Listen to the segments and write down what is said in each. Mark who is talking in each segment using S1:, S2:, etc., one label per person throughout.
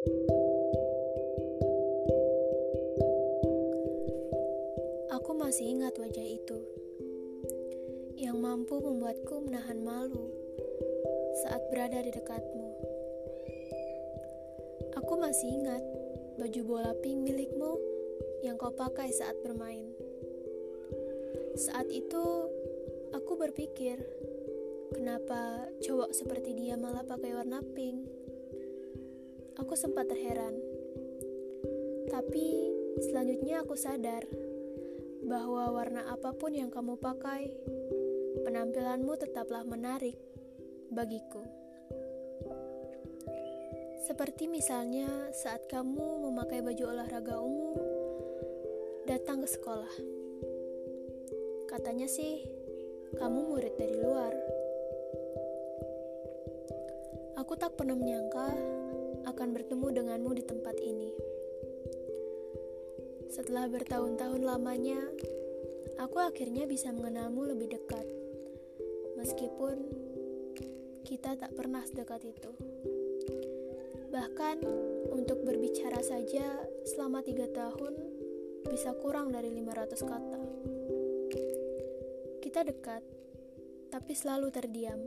S1: Aku masih ingat wajah itu yang mampu membuatku menahan malu saat berada di dekatmu. Aku masih ingat baju bola pink milikmu yang kau pakai saat bermain. Saat itu, aku berpikir, kenapa cowok seperti dia malah pakai warna pink? Aku sempat terheran. Tapi selanjutnya aku sadar bahwa warna apa pun yang kamu pakai, penampilanmu tetaplah menarik bagiku. Seperti misalnya saat kamu memakai baju olahraga ungu datang ke sekolah. Katanya sih, kamu murid dari luar. Aku tak pernah menyangka akan bertemu denganmu di tempat ini. Setelah bertahun-tahun lamanya, aku akhirnya bisa mengenalmu lebih dekat. Meskipun kita tak pernah sedekat itu. Bahkan untuk berbicara saja selama tiga tahun bisa kurang dari 500 kata. Kita dekat, tapi selalu terdiam.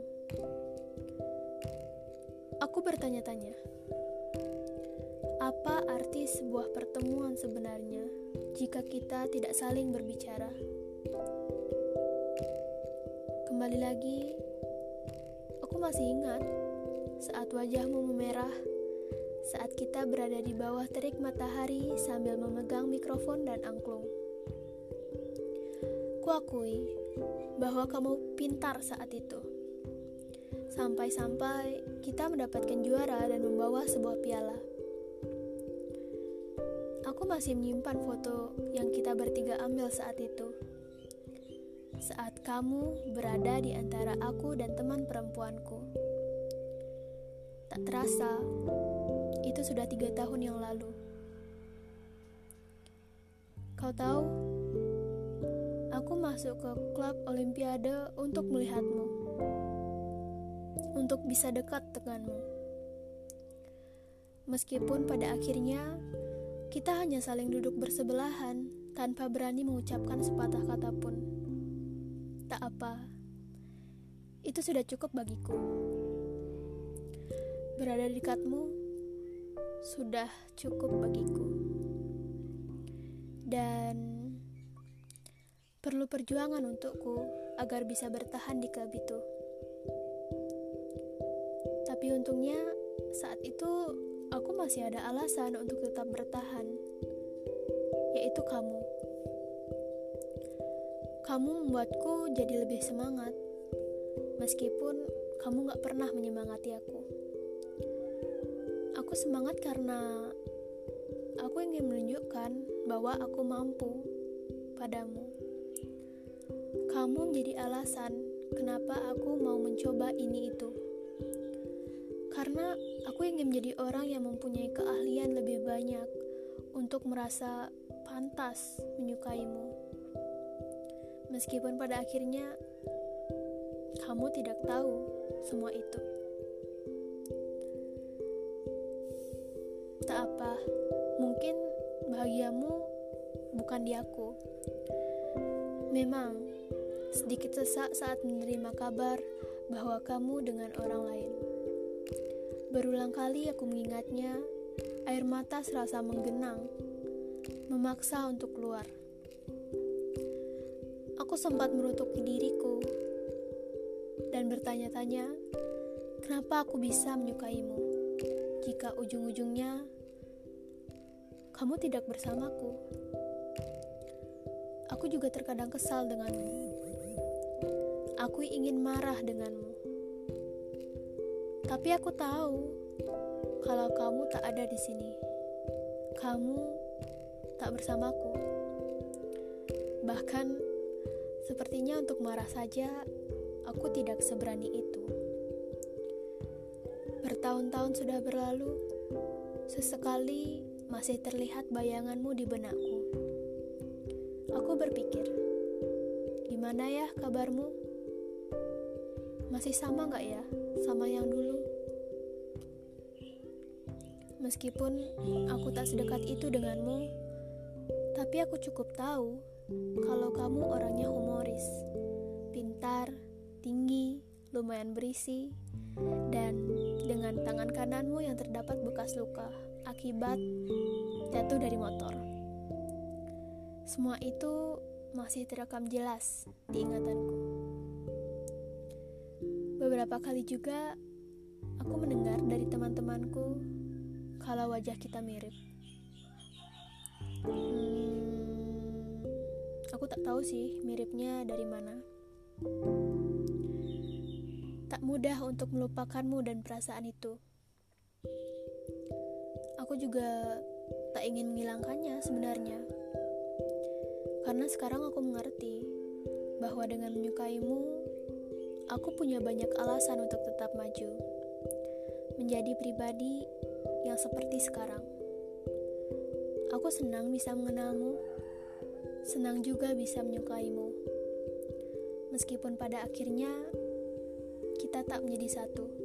S1: Aku bertanya-tanya, apa arti sebuah pertemuan sebenarnya jika kita tidak saling berbicara? Kembali lagi, aku masih ingat saat wajahmu memerah saat kita berada di bawah terik matahari sambil memegang mikrofon dan angklung. Kuakui bahwa kamu pintar saat itu. Sampai-sampai kita mendapatkan juara dan membawa sebuah piala. Aku masih menyimpan foto yang kita bertiga ambil saat itu. Saat kamu berada di antara aku dan teman perempuanku. Tak terasa, itu sudah tiga tahun yang lalu. Kau tahu, aku masuk ke klub Olimpiade untuk melihatmu, untuk bisa dekat denganmu. Meskipun pada akhirnya kita hanya saling duduk bersebelahan tanpa berani mengucapkan sepatah kata pun. Tak apa, itu sudah cukup bagiku. Berada di dekatmu sudah cukup bagiku, dan perlu perjuangan untukku agar bisa bertahan di klub itu. Tapi untungnya, saat itu aku masih ada alasan untuk tetap bertahan, yaitu kamu. Kamu membuatku jadi lebih semangat, meskipun kamu gak pernah menyemangati aku. Aku semangat karena aku ingin menunjukkan bahwa aku mampu padamu. Kamu menjadi alasan kenapa aku mau mencoba ini itu. Karena aku ingin menjadi orang yang mempunyai keahlian lebih banyak untuk merasa pantas menyukaimu. Meskipun pada akhirnya kamu tidak tahu semua itu. Tak apa, mungkin bahagiamu bukan di aku. Memang sedikit sesak saat menerima kabar bahwa kamu dengan orang lain. Berulang kali aku mengingatnya, air mata serasa menggenang, memaksa untuk keluar. Aku sempat merutuki diriku dan bertanya-tanya, kenapa aku bisa menyukaimu jika ujung-ujungnya kamu tidak bersamaku. Aku juga terkadang kesal denganmu. Aku ingin marah denganmu. Tapi aku tahu kalau kamu tak ada di sini. Kamu tak bersamaku. Bahkan Sepertinya untuk marah saja, aku tidak seberani itu. Bertahun-tahun sudah berlalu, sesekali masih terlihat bayanganmu di benakku. Aku berpikir, gimana ya kabarmu? Masih sama gak ya sama yang dulu? Meskipun aku tak sedekat itu denganmu, tapi aku cukup tahu kalau kamu orangnya humoris, pintar, tinggi, lumayan berisi, dan dengan tangan kananmu yang terdapat bekas luka akibat jatuh dari motor. Semua itu masih terekam jelas di ingatanku. Beberapa kali juga aku mendengar dari teman-temanku kalau wajah kita mirip. Hmm, aku tak tahu sih miripnya dari mana. Tak mudah untuk melupakanmu dan perasaan itu. Aku juga tak ingin menghilangkannya sebenarnya. Karena sekarang aku mengerti bahwa dengan menyukaimu, aku punya banyak alasan untuk tetap maju. Menjadi pribadi yang seperti sekarang. Aku senang bisa mengenalmu, senang juga bisa menyukaimu. Meskipun pada akhirnya kita tak menjadi satu.